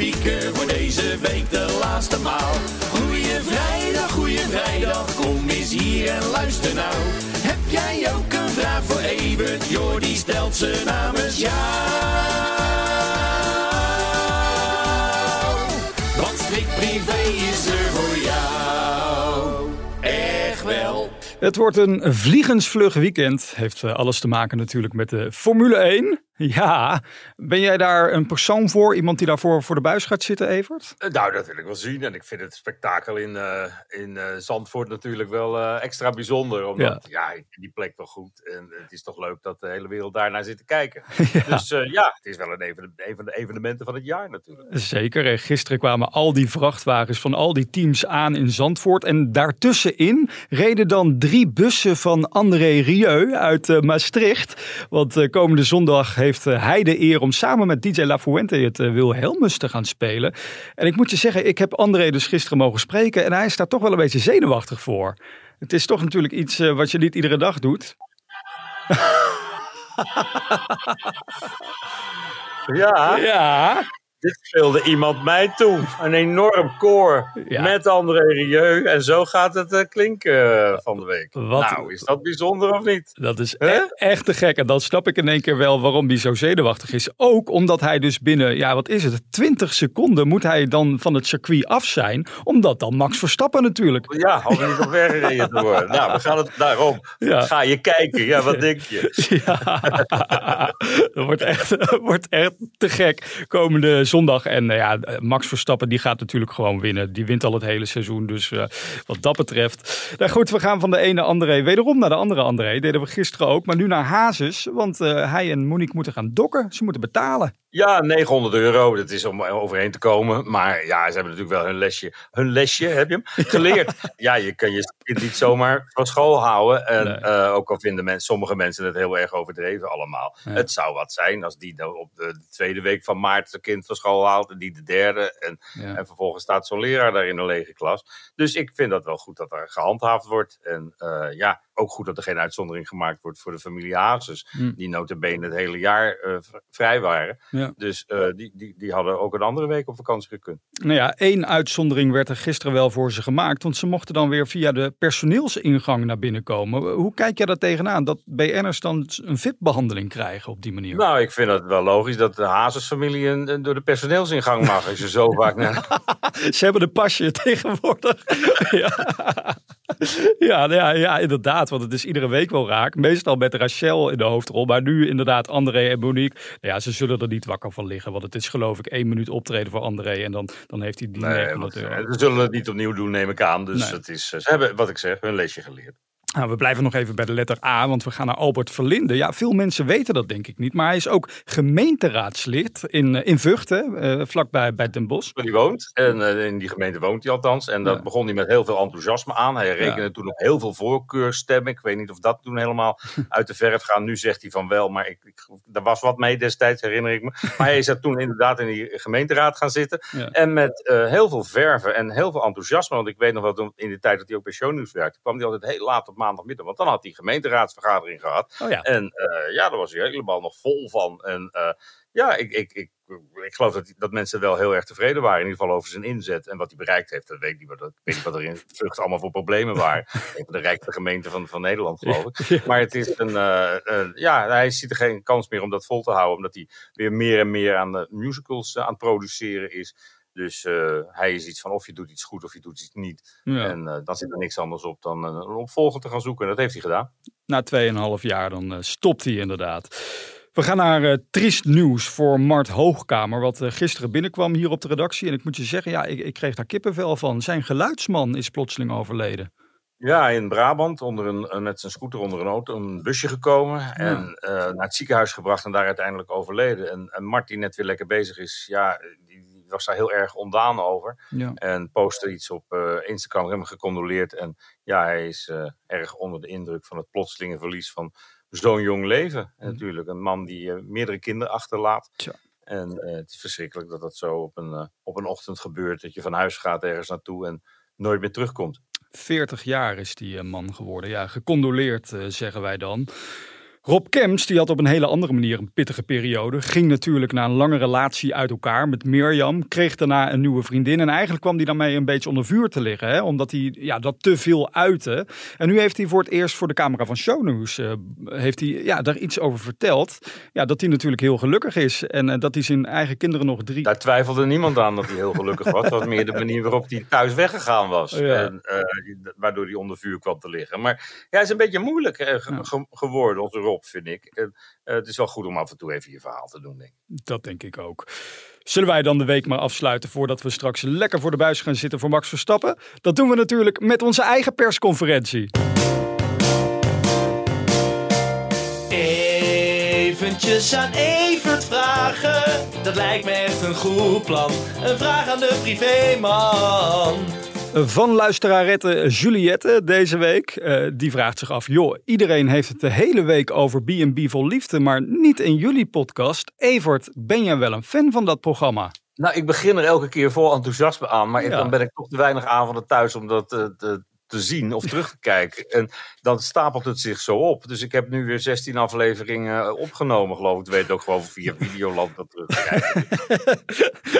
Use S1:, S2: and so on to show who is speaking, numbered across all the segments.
S1: Speaker voor deze week de laatste maal. Goeie vrijdag, goeie vrijdag, kom eens hier en luister nou. Heb jij ook een vraag voor Evert? Jordi stelt ze namens jou. Want Strik Privé is er voor jou. Echt wel.
S2: Het wordt een vliegensvlug weekend. Heeft eh, alles te maken natuurlijk met de Formule 1. Ja, ben jij daar een persoon voor? Iemand die daarvoor voor de buis gaat zitten, Evert?
S3: Eh, Nou, dat wil ik wel zien. En ik vind het spektakel in, eh, in eh, Zandvoort natuurlijk wel extra bijzonder. Omdat, ja. ik die plek wel goed. En het is toch leuk dat de hele wereld daarnaar zit te kijken. Dus ja, het is wel een, even, een van de evenementen van het jaar natuurlijk.
S2: Zeker. En Gisteren kwamen al die vrachtwagens van al die teams aan in Zandvoort. En daartussenin reden dan drie bussen van André Rieu uit Maastricht. Want komende zondag heeft eh, hij de eer om samen met DJ La Fuente het uh, Wilhelmus te gaan spelen. En ik moet je zeggen, ik heb André dus gisteren mogen spreken. En hij is daar toch wel een beetje zenuwachtig voor. Het is toch natuurlijk iets eh, wat je niet iedere dag doet.
S3: Ja,
S2: Ja.
S3: Dit speelde iemand mij toe. Een enorm koor
S2: Ja.
S3: met André Rieu. En zo gaat het eh, klinken eh, van de week.
S2: Wat-
S3: Nou, is dat bijzonder of niet?
S2: Dat is e- echt te gek. En dan snap ik in één keer wel waarom hij zo zenuwachtig is. Ook omdat hij dus binnen, ja wat is het, 20 seconden moet hij dan van het circuit af zijn. Omdat dan Max Verstappen natuurlijk.
S3: Ja, we niet op weg gereden te worden. Nou, we gaan het daarom.
S2: Ja.
S3: Ga je kijken. Ja, wat denk je?
S2: Ja, dat wordt echt, wordt echt te gek komende zondag. En eh, ja, Max Verstappen die gaat natuurlijk gewoon winnen. Die wint al het hele seizoen. Dus eh, wat dat betreft. Nou goed, we gaan van de ene André wederom naar de andere André. Deden we gisteren ook. Maar nu naar Hazes. Want eh, hij en Monique moeten gaan dokken. Ze moeten betalen.
S3: Ja, 900 euro. Dat is om overheen te komen. Maar ja, ze hebben natuurlijk wel hun lesje. Hun lesje, heb je hem? Geleerd. ja, je kan je kind niet zomaar van school houden. En
S2: Nee.
S3: eh, ook al vinden mensen, sommige mensen het heel erg overdreven allemaal.
S2: Ja.
S3: Het zou wat zijn als die op de, de tweede week van maart zijn kind van school haalt. En die de derde. En,
S2: Ja.
S3: en vervolgens staat zo'n leraar daar in een lege klas. Dus ik vind dat wel goed dat er gehandhaafd wordt. En eh, ja, ook goed dat er geen uitzondering gemaakt wordt voor de familie Hazes.
S2: Hm.
S3: Die notabene het hele jaar v- vrij waren.
S2: Ja.
S3: Dus eh, die, die, die hadden ook een andere week op vakantie gekund.
S2: Nou ja, één uitzondering werd er gisteren wel voor ze gemaakt. Want ze mochten dan weer via de personeelsingang naar binnen komen. Hoe kijk jij daar tegenaan? Dat BN'ers dan een VIP-behandeling krijgen op die manier?
S3: Nou, ik vind het wel logisch dat de Hazes-familie een- een- door de personeelsingang mag. Als je zo vaak naar...
S2: Ze hebben de pasje tegenwoordig. ja. Ja, nou ja, ja, inderdaad. Want het is iedere week wel raak. Meestal met Rachel in de hoofdrol. Maar nu inderdaad André en Monique. Nou ja, ze zullen er niet wakker van liggen. Want het is geloof ik één minuut optreden voor André. En dan, dan heeft hij die
S3: Nee,
S2: 900
S3: want,
S2: euro.
S3: eh, ze zullen het niet opnieuw doen, neem ik aan. Dus
S2: Nee.
S3: het is, eh, ze hebben, wat ik zeg, hun lesje geleerd.
S2: Nou, we blijven nog even bij de letter A, want we gaan naar Albert Verlinde. Ja, veel mensen weten dat denk ik niet, maar hij is ook gemeenteraadslid in, eh, in Vught, hè, eh, vlakbij bij Den Bosch.
S3: Waar hij woont. En eh, in die gemeente woont hij althans. En dat
S2: Ja.
S3: begon hij met heel veel enthousiasme aan. Hij rekende
S2: Ja.
S3: toen op heel veel voorkeurstemmen. Ik weet niet of dat toen helemaal uit de verf gaat. Nu zegt hij van wel, maar ik, ik, er was wat mee destijds, herinner ik me. Maar hij is er toen inderdaad in die gemeenteraad gaan zitten.
S2: Ja.
S3: En met heel veel verven en heel veel enthousiasme. Want ik weet nog wel, in de tijd dat hij ook bij Shownieuws werkte, kwam hij altijd heel laat op maandagmiddag. Want dan had hij gemeenteraadsvergadering gehad.
S2: Oh ja,
S3: En eh, ja, daar was hij helemaal nog vol van. En eh, ja, ik, ik, ik, ik geloof dat, dat mensen wel heel erg tevreden waren. In ieder geval over zijn inzet en wat hij bereikt heeft. Dat weet ik niet, dat- weet niet wat er in Vught allemaal voor problemen waren. Een van de rijkste gemeenten van, van Nederland, geloof ik. Maar het is een, eh, eh, ja, hij ziet er geen kans meer om dat vol te houden. Omdat hij weer meer en meer aan de musicals aan het produceren is. Dus eh, hij is iets van of je doet iets goed of je doet iets niet.
S2: ja.
S3: En eh, dan zit er niks anders op dan eh, een opvolger te gaan zoeken. En dat heeft hij gedaan.
S2: na 2,5 jaar dan eh, stopt hij inderdaad. We gaan naar eh, triest nieuws voor Mart Hoogkamer, wat eh, gisteren binnenkwam hier op de redactie. En ik moet je zeggen, ja, ik, ik kreeg daar kippenvel van. Zijn geluidsman is plotseling overleden.
S3: Ja, in Brabant onder een, met zijn scooter onder een auto, een busje gekomen. En uh, naar het ziekenhuis gebracht en daar uiteindelijk overleden. En, en Mart, die net weer lekker bezig is, ja, die was daar heel erg ondaan over.
S2: Ja.
S3: En postte iets op uh, Instagram, hem gecondoleerd. En ja, hij is uh, erg onder de indruk van het plotselinge verlies van zo'n jong leven. En natuurlijk een man die meerdere kinderen achterlaat.
S2: Tja.
S3: En het is verschrikkelijk dat dat zo op een, op een ochtend gebeurt. Dat je van huis gaat ergens naartoe en nooit meer terugkomt.
S2: 40 jaar is die man geworden. Ja, gecondoleerd zeggen wij dan. Rob Kemps die had op een hele andere manier een pittige periode. Ging natuurlijk na een lange relatie uit elkaar met Mirjam. Kreeg daarna een nieuwe vriendin. En eigenlijk kwam hij daarmee een beetje onder vuur te liggen. Hè? Omdat hij ja, dat te veel uitte. En nu heeft hij voor het eerst voor de camera van Shownews... Uh, heeft hij ja, daar iets over verteld. Ja, dat hij natuurlijk heel gelukkig is. En uh, dat hij zijn eigen kinderen nog drie...
S3: Daar twijfelde niemand aan dat hij heel gelukkig was. Dat was meer de manier waarop hij thuis weggegaan was.
S2: Ja.
S3: En, uh, waardoor hij onder vuur kwam te liggen. Maar ja, hij is een beetje moeilijk ge ge geworden, onze Rob, vind ik. En, uh, het is wel goed om af en toe even je verhaal te doen, denk ik.
S2: Dat denk ik ook. Zullen wij dan de week maar afsluiten voordat we straks lekker voor de buis gaan zitten voor Max Verstappen? Dat doen we natuurlijk met onze eigen persconferentie.
S1: Eventjes aan Evert vragen, dat lijkt me echt een goed plan. Een vraag aan de privéman.
S2: Van luisterarette Juliette deze week. Uh, die vraagt zich af, joh, iedereen heeft het de hele week over B&B vol liefde, maar niet in jullie podcast. Evert, ben jij wel een fan van dat programma?
S3: Nou, ik begin er elke keer vol enthousiasme aan, maar
S2: Ja.
S3: dan ben ik toch te weinig avonden thuis om dat eh, te, te zien of terug te kijken. En dan stapelt het zich zo op. Dus ik heb nu weer 16 afleveringen eh, opgenomen, geloof ik. Ik weet het ook gewoon via Videoland dat terug te kijken.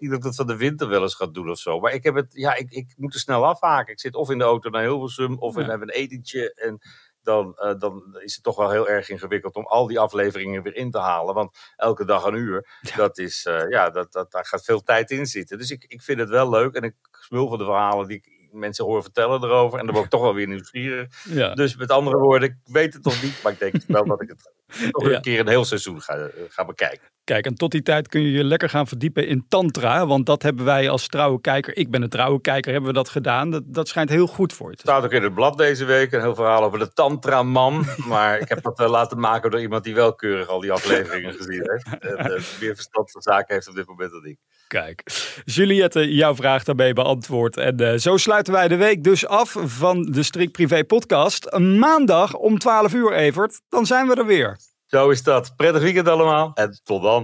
S3: Niet dat ik dat van de winter wel eens gaat doen of zo. Maar ik heb het, ja, ik, ik moet er snel afhaken. Ik zit of in de auto naar Hilversum of
S2: Ja.
S3: we hebben een etentje. En dan, eh, dan is het toch wel heel erg ingewikkeld om al die afleveringen weer in te halen. Want elke dag een uur, dat is, eh, ja, dat, dat, daar gaat veel tijd in zitten. Dus ik, ik vind het wel leuk en ik smul van de verhalen die ik mensen hoor vertellen erover. En dan word ik toch wel weer nieuwsgierig.
S2: Ja.
S3: Dus met andere woorden, ik weet het nog niet, maar ik denk wel dat ik het nog
S2: Ja.
S3: een keer een heel seizoen ga, ga bekijken.
S2: Kijk, en tot die tijd kun je je lekker gaan verdiepen in Tantra. Want dat hebben wij als trouwe kijker, ik ben een trouwe kijker, hebben we dat gedaan. Dat, dat schijnt heel goed voor je te
S3: staat ook in het blad deze week, een heel verhaal over de Tantra-man. Maar ik heb dat eh, laten maken door iemand die wel keurig al die afleveringen gezien heeft. En eh, meer verstand van zaken heeft op dit moment dan ik.
S2: Kijk, Juliette, jouw vraag daarmee beantwoord. En eh, zo sluiten wij de week dus af van de Strik Privé podcast. Maandag om 12 uur, Evert. Dan zijn we er weer.
S3: Zo is dat. Prettig weekend allemaal en tot dan.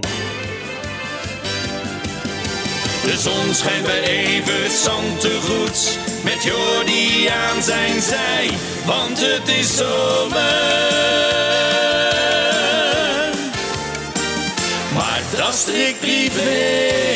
S1: De zon schijnt bij Evert Zantegoed. Met Jordi aan zijn zij, want het is zomer. Maar dat is strikt privé.